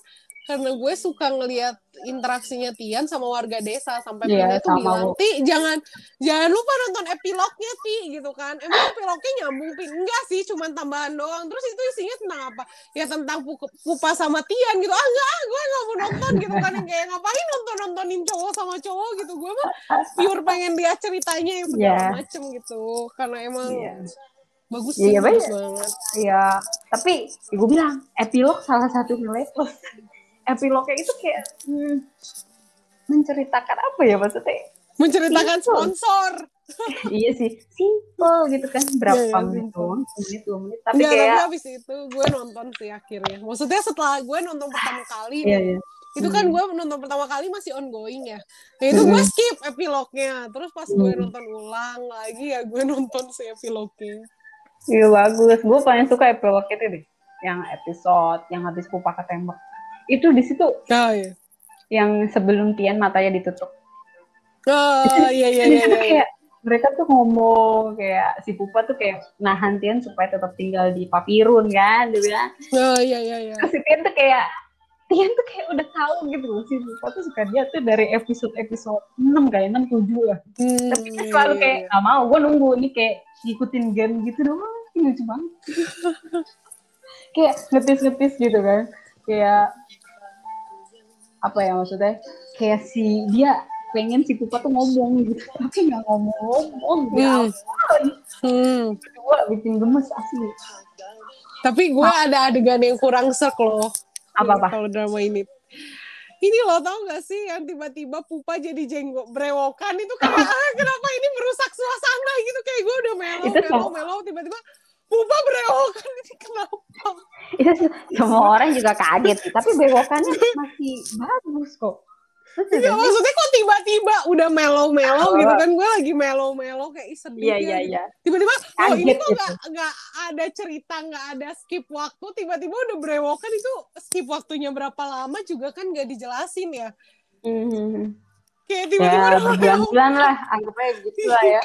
karena gue suka ngelihat interaksinya Tian sama warga desa sampai Iya, Pina tuh bilang. "Ti, jangan jangan lupa nonton epilognya, Ti." gitu kan. Emang epilognya nyambung, Pi? Enggak sih, cuman tambahan doang. Terus itu isinya tentang apa? Ya tentang Pu- Pupa sama Tian gitu. Ah, enggak, ah, gue enggak mau nonton gitu kan. Yang kayak ngapain nonton-nontonin cowok sama cowok gitu. Gue mah pure pengen lihat ceritanya yang segala Iya. macem gitu. Karena emang Iya. bagus Iya, sih, bagus banyak. banget. Iya, tapi gue bilang epilog salah satu nilai plus. Epilognya itu kayak hmm, menceritakan apa ya maksudnya? Menceritakan Simple. sponsor. (laughs) iya sih, simple gitu kan berapa Iya, iya, menit menit dua menit. Tapi Enggak, tapi kayak habis itu gue nonton sih akhirnya. Maksudnya setelah gue nonton pertama (laughs) kali, iya iya. itu kan Hmm. gue nonton pertama kali masih ongoing ya. Nah itu gue Hmm. skip epilognya. Terus pas gue Hmm. nonton ulang lagi ya gue (laughs) nonton si epilognya. Iya bagus. Gue paling suka epilog itu deh, yang episode yang habis pupa ketembak. Itu di situ Oh iya. yang sebelum Tian matanya ditutup. Oh iya iya iya. iya. kayak mereka tuh ngomong kayak si Pupa tuh kayak nahan Tian supaya tetap tinggal di Papirun kan dia bilang Oh iya iya iya. Terus si Tian tuh kayak Tian tuh kayak udah tahu gitu loh si Pupa tuh suka dia tuh dari episode episode 6 kayak 6 7 lah Hmm, tapi dia iya, selalu iya, kayak iya. nggak mau gue nunggu ini kayak ngikutin game gitu doang lucu banget (laughs) kayak ngetis-ngetis gitu kan kayak apa ya maksudnya kayak si dia pengen si Pupa tuh ngomong gitu (laughs) tapi nggak ngomong-ngomong Hmm. Hmm. Kedua bikin gemes asli Tapi gue ada adegan yang kurang serk loh. Apa-apa? Kalau drama ini. Ini lo tau gak sih yang tiba-tiba pupa jadi jenggot brewokan itu kayak ah, (laughs) kenapa ini merusak suasana gitu kayak gue udah melo melo melo tiba-tiba pupa brewokan ini kenapa? itu se- semua orang juga kaget sih tapi bewokannya (laughs) masih bagus kok Iya ada- maksudnya kok tiba-tiba udah melo-melo Oh. gitu kan gue lagi melo-melo kayak ih sedih iya iya gitu. iya tiba-tiba oh ini kok gitu. nggak nggak ada cerita nggak ada skip waktu tiba-tiba udah brewokan itu skip waktunya berapa lama juga kan nggak dijelasin ya Mhm. Kayak tiba-tiba ya berbulan-bulan lah anggapnya gitu lah ya.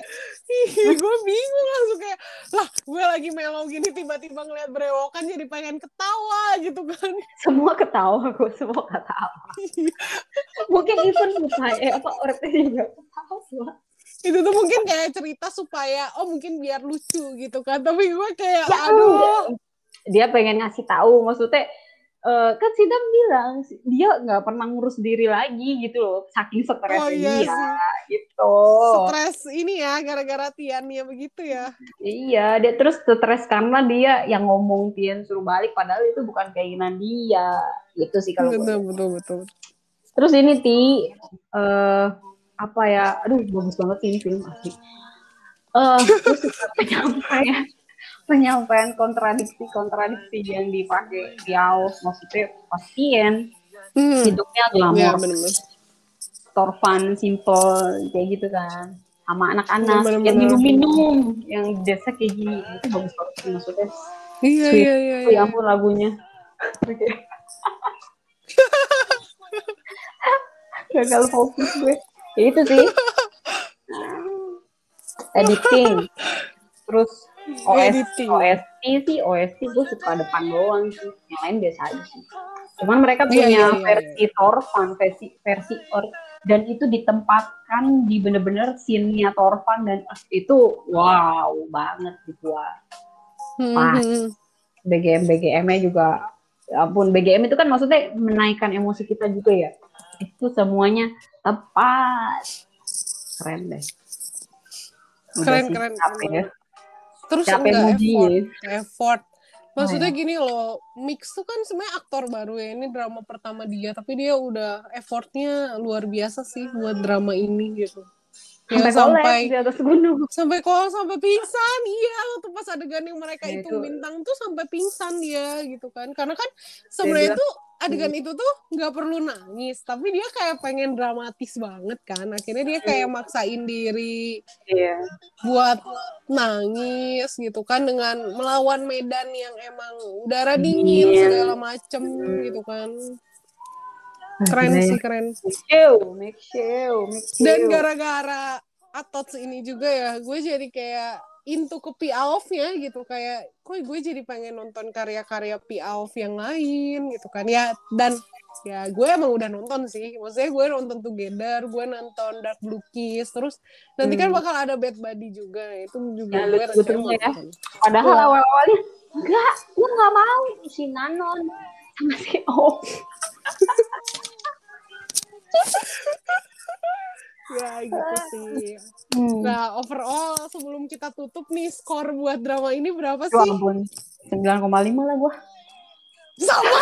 Gue bingung langsung kayak lah gue lagi melo gini tiba-tiba ngeliat brewokan jadi pengen ketawa gitu kan. Semua ketawa gue semua ketawa mungkin even lupa eh apa orangnya juga ketawa itu tuh mungkin kayak cerita supaya oh mungkin biar lucu gitu kan. Tapi gue kayak Ya, aduh. dia pengen ngasih tahu maksudnya uh, kan Sidam bilang dia nggak pernah ngurus diri lagi gitu loh saking stresnya Oh, iya dia sih. gitu Stres ini ya gara-gara Tiannya begitu ya. iya dia terus stres karena dia yang ngomong Tian suruh balik padahal itu bukan keinginan dia gitu sih kalau Betul, gue. betul, betul. terus ini ti eh apa ya aduh bagus banget sih ini film asli eh terus (laughs) penyampaian penyampaian kontradiksi kontradiksi yang dipakai Kiaos maksudnya pasien Hmm. hidupnya Ya, glamor benar-benar. store fun, simple, kayak gitu kan. Sama anak-anak Iya, bener-bener. yang minum-minum, yang di desa kayak gini. Itu bagus banget sih maksudnya. Iya, iya, iya. Ya iya. ampun lagunya. (laughs) Gagal fokus gue. Ya itu sih. (laughs) Editing. Terus OS, Editing. OST sih, OST gue suka depan doang sih. Yang lain biasa aja sih. Cuman mereka Iya, punya iya, iya, versi Torfan, versi versi or, dan itu ditempatkan di bener-bener scene-nya Torfan dan itu wow banget gitu Hmm, Pas. hmm. BGM BGM-nya juga ya ampun BGM itu kan maksudnya menaikkan emosi kita juga ya itu semuanya tepat keren deh Udah Keren, sih, keren, keren ya Terus capek enggak muji effort, ya. effort. Maksudnya Oh, gini loh, Mix tuh kan sebenarnya aktor baru ya. Ini drama pertama dia, tapi dia udah effortnya luar biasa sih buat drama ini gitu. Ya, sampai sampai di atas gunung sampai kol sampai pingsan iya waktu pas adegan yang mereka Ya, itu. bintang tuh sampai pingsan dia gitu kan karena kan sebenarnya dia- tuh adegan itu tuh nggak perlu nangis tapi dia kayak pengen dramatis banget kan. Akhirnya dia kayak maksain diri iya. buat nangis gitu kan dengan melawan medan yang emang udara dingin Dingin. segala macem gitu kan. Keren Gila ya. sih keren. Make show make show dan gara-gara Atots ini juga ya gue jadi kayak into ke P-Alf-nya gitu kayak kok gue jadi pengen nonton karya-karya P-Alf yang lain gitu kan ya dan ya gue emang udah nonton sih maksudnya gue nonton Together gue nonton Dark Blue Kiss terus nanti kan Hmm. bakal ada Bad Buddy juga itu juga Ya, gue rasanya mau ya. nonton. Padahal Iya. awal-awalnya enggak, gue nggak mau si Nanon sama si O. (laughs) ya gitu sih Hmm. nah overall sebelum kita tutup nih skor buat drama ini berapa Ya sih ampun, 9,5 lah gue. sama (laughs)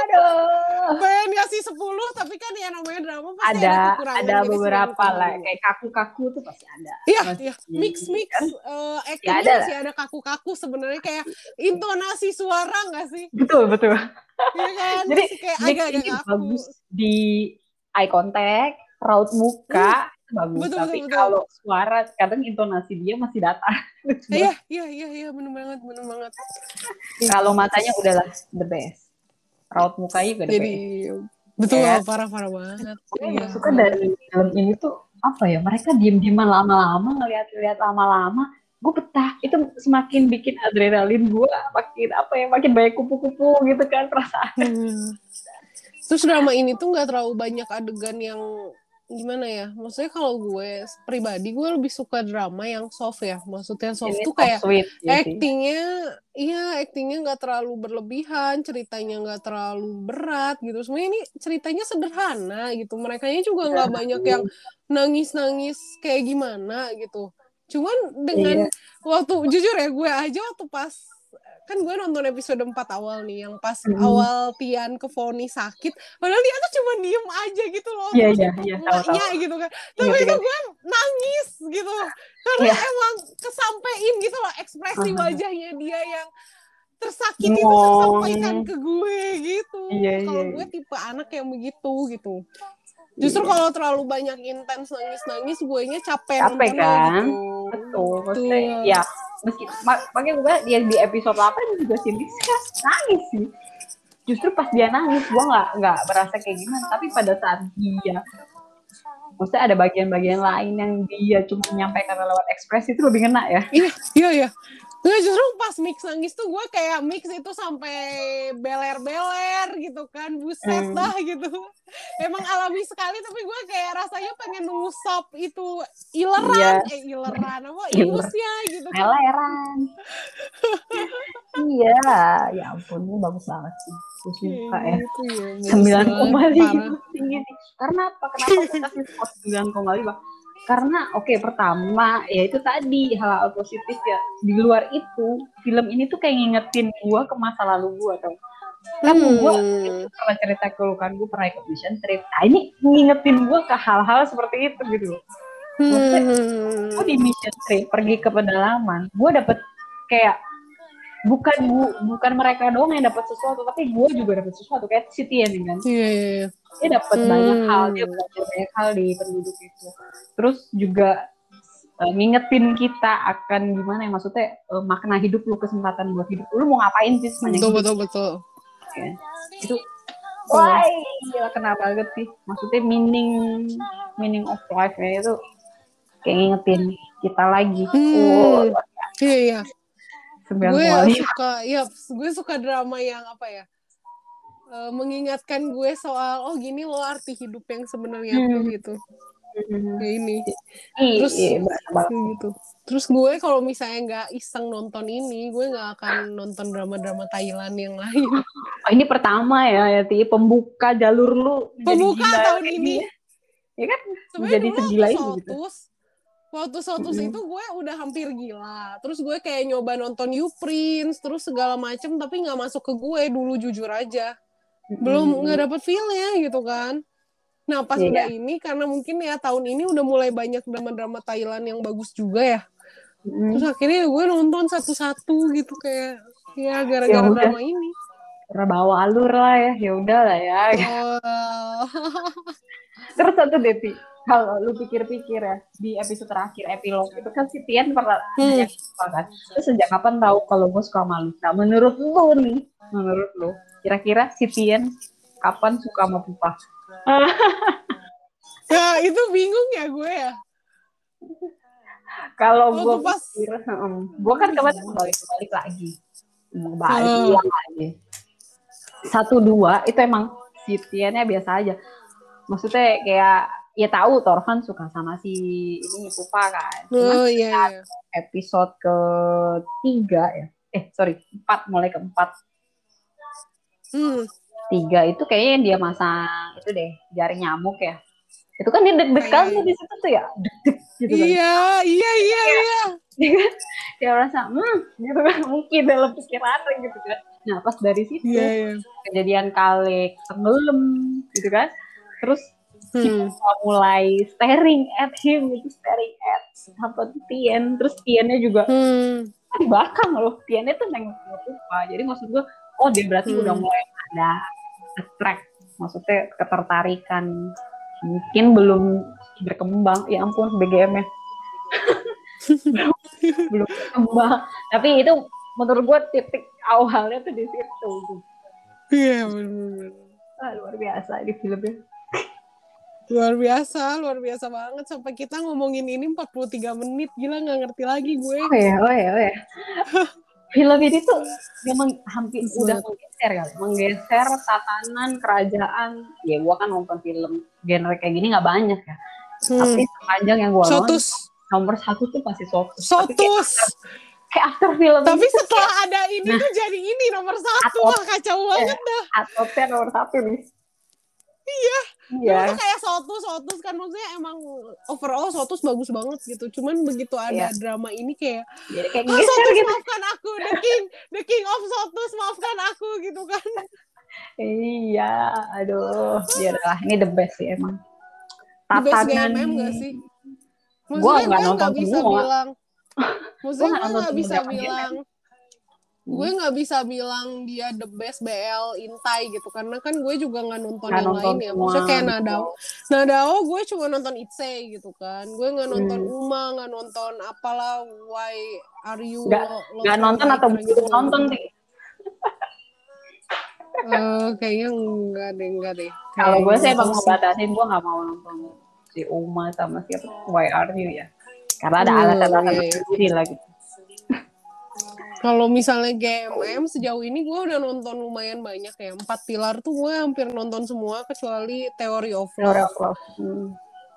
Aduh. Pengen ngasih 10 tapi kan ya namanya drama pasti ada, Ada, ada beberapa 9,5. lah. Kayak kaku-kaku tuh pasti ada. Iya, iya. Mix mix kan? eh Ya ada masih ada kaku-kaku sebenarnya kayak intonasi suara nggak sih? Betul, betul. Iya kan? Jadi, Masih kayak agak-agak ini kaku. bagus di eye contact, raut muka, itu bagus. Betul, Tapi betul, betul. kalau suara, kadang intonasi dia masih datar. Iya, iya, iya, iya, bener banget, bener banget. kalau matanya udahlah the best. Raut mukanya juga the Jadi best. betul Ya. parah-parah banget. Gue Iya. yang suka dari film ini tuh apa ya mereka diem-dieman lama-lama ngeliat-liat lama-lama gue betah itu semakin bikin adrenalin gue makin apa ya makin banyak kupu-kupu gitu kan perasaan Hmm. Terus drama ini tuh nggak terlalu banyak adegan yang gimana ya? Maksudnya kalau gue pribadi gue lebih suka drama yang soft ya. Maksudnya soft Ini tuh kayak sweet ya sih. actingnya iya actingnya nggak terlalu berlebihan ceritanya nggak terlalu berat gitu sebenarnya ini ceritanya sederhana gitu mereka juga nggak Iya. banyak yang nangis nangis kayak gimana gitu cuman dengan Iya. waktu jujur ya gue aja waktu pas kan gue nonton episode 4 awal nih yang pas Mhm. awal Tian ke vonis sakit padahal dia tuh cuma diem aja gitu loh Iya, iya, itu iya, tahu, emaknya gitu kan tapi Ingat, itu ingat. gue nangis gitu karena Iya. emang kesampein gitu loh ekspresi Aha. wajahnya dia yang tersakiti itu Ngong. tersampaikan ke gue gitu Iya, kalau iya, gue tipe anak yang begitu gitu justru kalau terlalu banyak intens nangis nangis gue nya capek Capek, kan? gitu. betul maksudnya Betul. ya meski mak- makanya gue yang di episode 8 juga Cindy kan nangis sih justru pas dia nangis gue nggak nggak berasa kayak gimana tapi pada saat dia maksudnya ada bagian-bagian lain yang dia cuma menyampaikan lewat ekspresi itu lebih ngena ya Iya, iya, iya. Nggak, justru pas mix nangis tuh gue kayak mix itu sampai beler-beler gitu kan. Buset dah gitu. Emang alami sekali tapi gue kayak rasanya pengen ngusap itu ileran. Iya. Eh ileran apa? Iler. Ingusnya gitu kan. meleran iya ya ampun ini bagus banget sih gue suka ya Gitu ya, bagus sembilan koma lima tinggi karena apa kenapa skor sembilan koma lima karena oke pertama ya itu tadi hal-hal positif ya di luar itu film ini tuh kayak ngingetin gua ke masa lalu gua tau kan gua Hmm. pernah cerita ke lu kan gua pernah ikut mission trip nah ini ngingetin gua ke hal-hal seperti itu gitu Hmm. gue di mission trip pergi ke pedalaman gue dapet kayak bukan bu- bukan mereka doang yang dapat sesuatu tapi gue juga dapat sesuatu kayak si Tien kan Iya, iya, iya. dia dapat Hmm. banyak hal dia belajar banyak hal di penduduk itu terus juga eh, ngingetin kita akan gimana ya maksudnya eh, makna hidup lu kesempatan buat hidup lu mau ngapain sih sepanjang Betul, betul, betul. ya. itu wah gila kena banget sih maksudnya meaning meaning of life ya itu kayak ngingetin kita lagi Hmm. oh, Iya, iya. Sembilan gue koma lima. suka ya gue suka drama yang apa ya eh, mengingatkan gue soal oh gini loh arti hidup yang sebenarnya tuh Hmm. gitu kayak ini Iya, Terus- iya, gitu terus gue kalau misalnya nggak iseng nonton ini gue nggak akan nonton drama-drama Thailand yang lain (laughs) Oh, ini pertama ya, ya Ti, pembuka jalur lu pembuka tahun kayak ini gini. Ya kan? sebenarnya Jadi segila itu gitu. Waktu Sotus Mm-mm. itu gue udah hampir gila terus gue kayak nyoba nonton You Prince terus segala macem tapi nggak masuk ke gue dulu jujur aja belum nggak dapet feel-nya gitu kan. Nah pas Iya. udah ini karena mungkin ya tahun ini udah mulai banyak drama-drama Thailand yang bagus juga ya. Mm-mm. Terus akhirnya gue nonton satu-satu gitu kayak ya gara-gara Ya udah. drama ini. Karena bawa alur lah ya, ya udah lah ya. Oh, (laughs) Terus satu deh, Ti. Kalau lu pikir-pikir ya, di episode terakhir, epilog, itu kan si Tian pernah Hmm. kan. Terus sejak kapan tahu kalau gue suka sama lu? Nah, menurut lu nih, menurut lu, kira-kira si Tian kapan suka sama Pupa? (laughs) ya itu bingung ya gue ya. Kalau Oh, gue pas- pikir, gue kan kemarin balik balik lagi, mau balik Oh. lagi. Satu dua itu emang si Tiannya biasa aja. Maksudnya kayak ya tahu Torvan suka sama si ini Pupa kan. Cuma Oh iya. iya. episode ketiga ya, eh sorry empat mulai keempat Hmm. tiga itu kayaknya yang dia masang itu deh jaring nyamuk ya. Itu kan dia deg-degan Iya, tuh di situ tuh ya, deg-deg gitu kan. Iya, iya, iya, iya. dia merasa hmm gitu kan mungkin dalam pikirannya gitu kan nah pas dari situ Iya, iya. kejadian kali tenggelam gitu kan terus Hmm. Mulai staring at him gitu staring at apa tuh Tien terus Tiennya juga Hmm. kan di belakang loh Tiennya tuh nengok ke Pupa jadi maksud gua oh dia berarti Hmm. udah mulai ada attract maksudnya ketertarikan mungkin belum berkembang ya ampun BGM nya (laughs) belum berkembang tapi itu menurut gue titik awalnya tuh di situ Iya, bener-bener. ah, luar biasa ini filmnya Luar biasa, luar biasa banget. Sampai kita ngomongin ini 43 menit. Gila nggak ngerti lagi gue. oh ya oh ya oh ya (laughs) film ini tuh memang hampir Bagus udah banget. menggeser kan menggeser tatanan kerajaan ya gue kan nonton film genre kayak gini nggak banyak ya tapi Hmm. sepanjang yang gue nonton nomor satu tuh pasti Sotus Tapi kayak, Sotus. kayak after film Tapi ini setelah ada ini tuh jadi ini nomor satu. Atau- Wah kacau banget dah. atotnya nomor satu nih Iya. iya tuh kayak Sotus, Sotus kan maksudnya emang overall Sotus bagus banget gitu. Cuman begitu ada Iya. drama ini kayak jadi kayak Ah, geser Sotus gitu maafkan aku, the king, the king of Sotus maafkan aku gitu kan. Iya, aduh, (laughs) ya udahlah, ini the best sih emang. The best Tatanan, GMM gak sih? Maksudnya gue (laughs) nggak bisa semua. bilang. Maksudnya gue nggak bisa bilang. Gue nggak bisa bilang dia the best BL Intai gitu karena kan gue juga nggak nonton Nggak yang nonton lain ya. Maksudnya kayak betul. Nadao. Nadao gue cuma nonton Itse gitu kan. Gue nggak nonton Hmm. Uma, nggak nonton apalah Why Are You Nggak- nonton Like atau nggak nonton nih. Eh, kayaknya enggak deh, enggak deh. Kalau gue sih emang sih. ngebatasin, gue nggak mau nonton si Uma sama siapa, Why Are You ya. Karena ada Hmm, alasan-alasan iya, iya. sendiri lah gitu. Kalau misalnya GMM sejauh ini gue udah nonton lumayan banyak ya. Empat pilar tuh gue hampir nonton semua kecuali Theory of Love. Theory of Love. Hmm.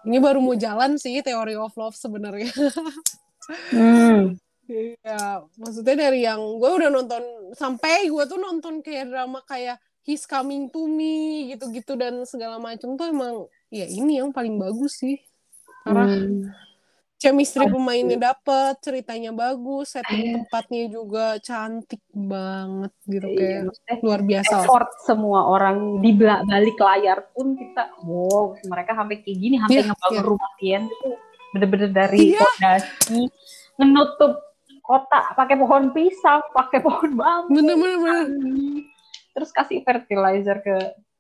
Ini baru mau jalan sih Theory of Love sebenarnya. Hmm. (laughs) Iya, maksudnya dari yang gue udah nonton sampai gue tuh nonton kayak drama kayak He's Coming to Me gitu-gitu dan segala macam tuh emang ya ini yang paling bagus sih. Karena Hmm. Chemistry pemainnya dapet, ceritanya bagus, setting tempatnya juga cantik banget gitu Iya, kayak maksudnya luar biasa. effort semua orang di balik layar pun kita wow mereka sampai kayak gini sampai Iya, ngebangun iya. rumah Tien itu bener-bener dari Iya. fondasi menutup kota pakai pohon pisang pakai pohon bambu Bener bener bener. terus kasih fertilizer ke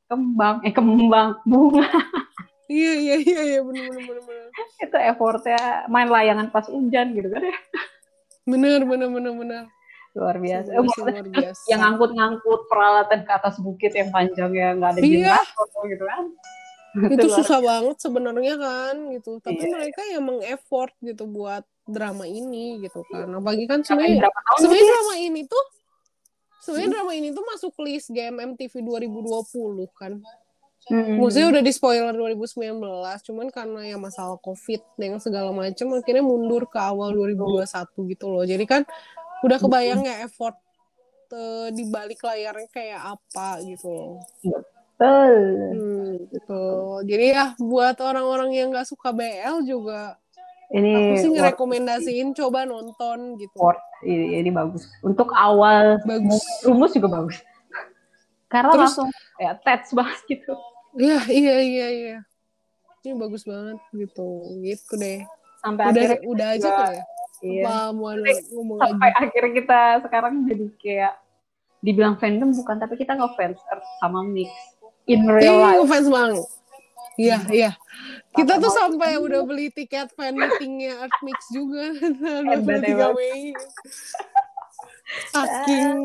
kembang eh kembang bunga Iya iya iya iya bener bener bener bener. itu effortnya main layangan pas hujan gitu kan ya Bener bener bener bener. luar biasa luar biasa. yang ngangkut-ngangkut peralatan ke atas bukit yang panjang yang nggak ada Iya. generator gitu kan (laughs) itu susah banget sebenarnya kan gitu tapi Iya. mereka yang mengeffort gitu buat drama ini gitu kan apalagi kan sebenarnya sebenarnya drama ini tuh sebenarnya drama ini tuh masuk list game MTV 2020 kan Hmm. maksudnya udah di spoiler 2019 cuman karena ya masalah covid yang segala macam akhirnya mundur ke awal 2021 gitu loh jadi kan udah kebayang ya effort eh, di balik layarnya kayak apa gitu loh Betul. Hmm, gitu. Jadi ya buat orang-orang yang nggak suka BL juga Ini aku sih worth- ngerekomendasiin coba nonton gitu. worth. Ini, ini bagus. Untuk awal Bagus. rumus juga bagus. Karena Terus- langsung ya touch banget gitu. Iya, iya, iya, iya. Ini bagus banget gitu. Gitu deh. Sampai Udah akhirnya udah aja tuh ya. iya. Ngomong sampai lagi? akhirnya kita sekarang jadi kayak dibilang fandom bukan tapi kita ngefans sama Mix in real Ih, life. fans banget. Iya, iya. Kita tuh Mau- sampai udah beli tiket fan meetingnya Earth Mix juga. (laughs) Hebat, 23 hebat. Mei. Saking.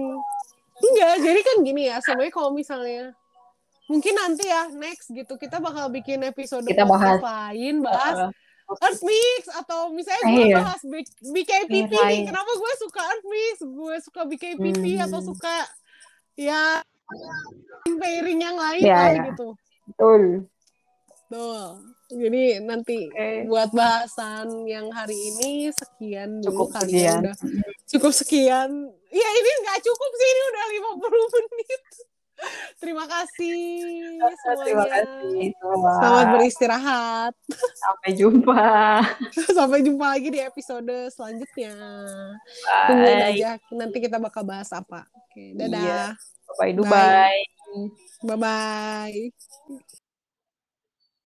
Enggak, jadi kan gini ya. Sebenarnya kalau misalnya mungkin nanti ya next gitu kita bakal bikin episode Kita bahas. lain bahas Uh, Earth Mix atau misalnya Eh, gue iya. bahas B- BKPP Iya, nih. iya. Kenapa gue suka Earth Mix? Gue suka BKPP Hmm. atau suka ya pairing yang lain Iya, lah iya. gitu. betul. Tuh. Jadi nanti Oke. buat bahasan yang hari ini sekian dulu Cukup kali sekian. ya udah cukup sekian. Ya ini nggak cukup sih ini udah 50 menit. Terima kasih semuanya. Terima kasih. semua. Selamat beristirahat. Sampai jumpa. (laughs) Sampai jumpa lagi di episode selanjutnya. Tungguin Bye. aja nanti kita bakal bahas apa. Oke, dadah. Iya. Bye Dubai. Bye bye.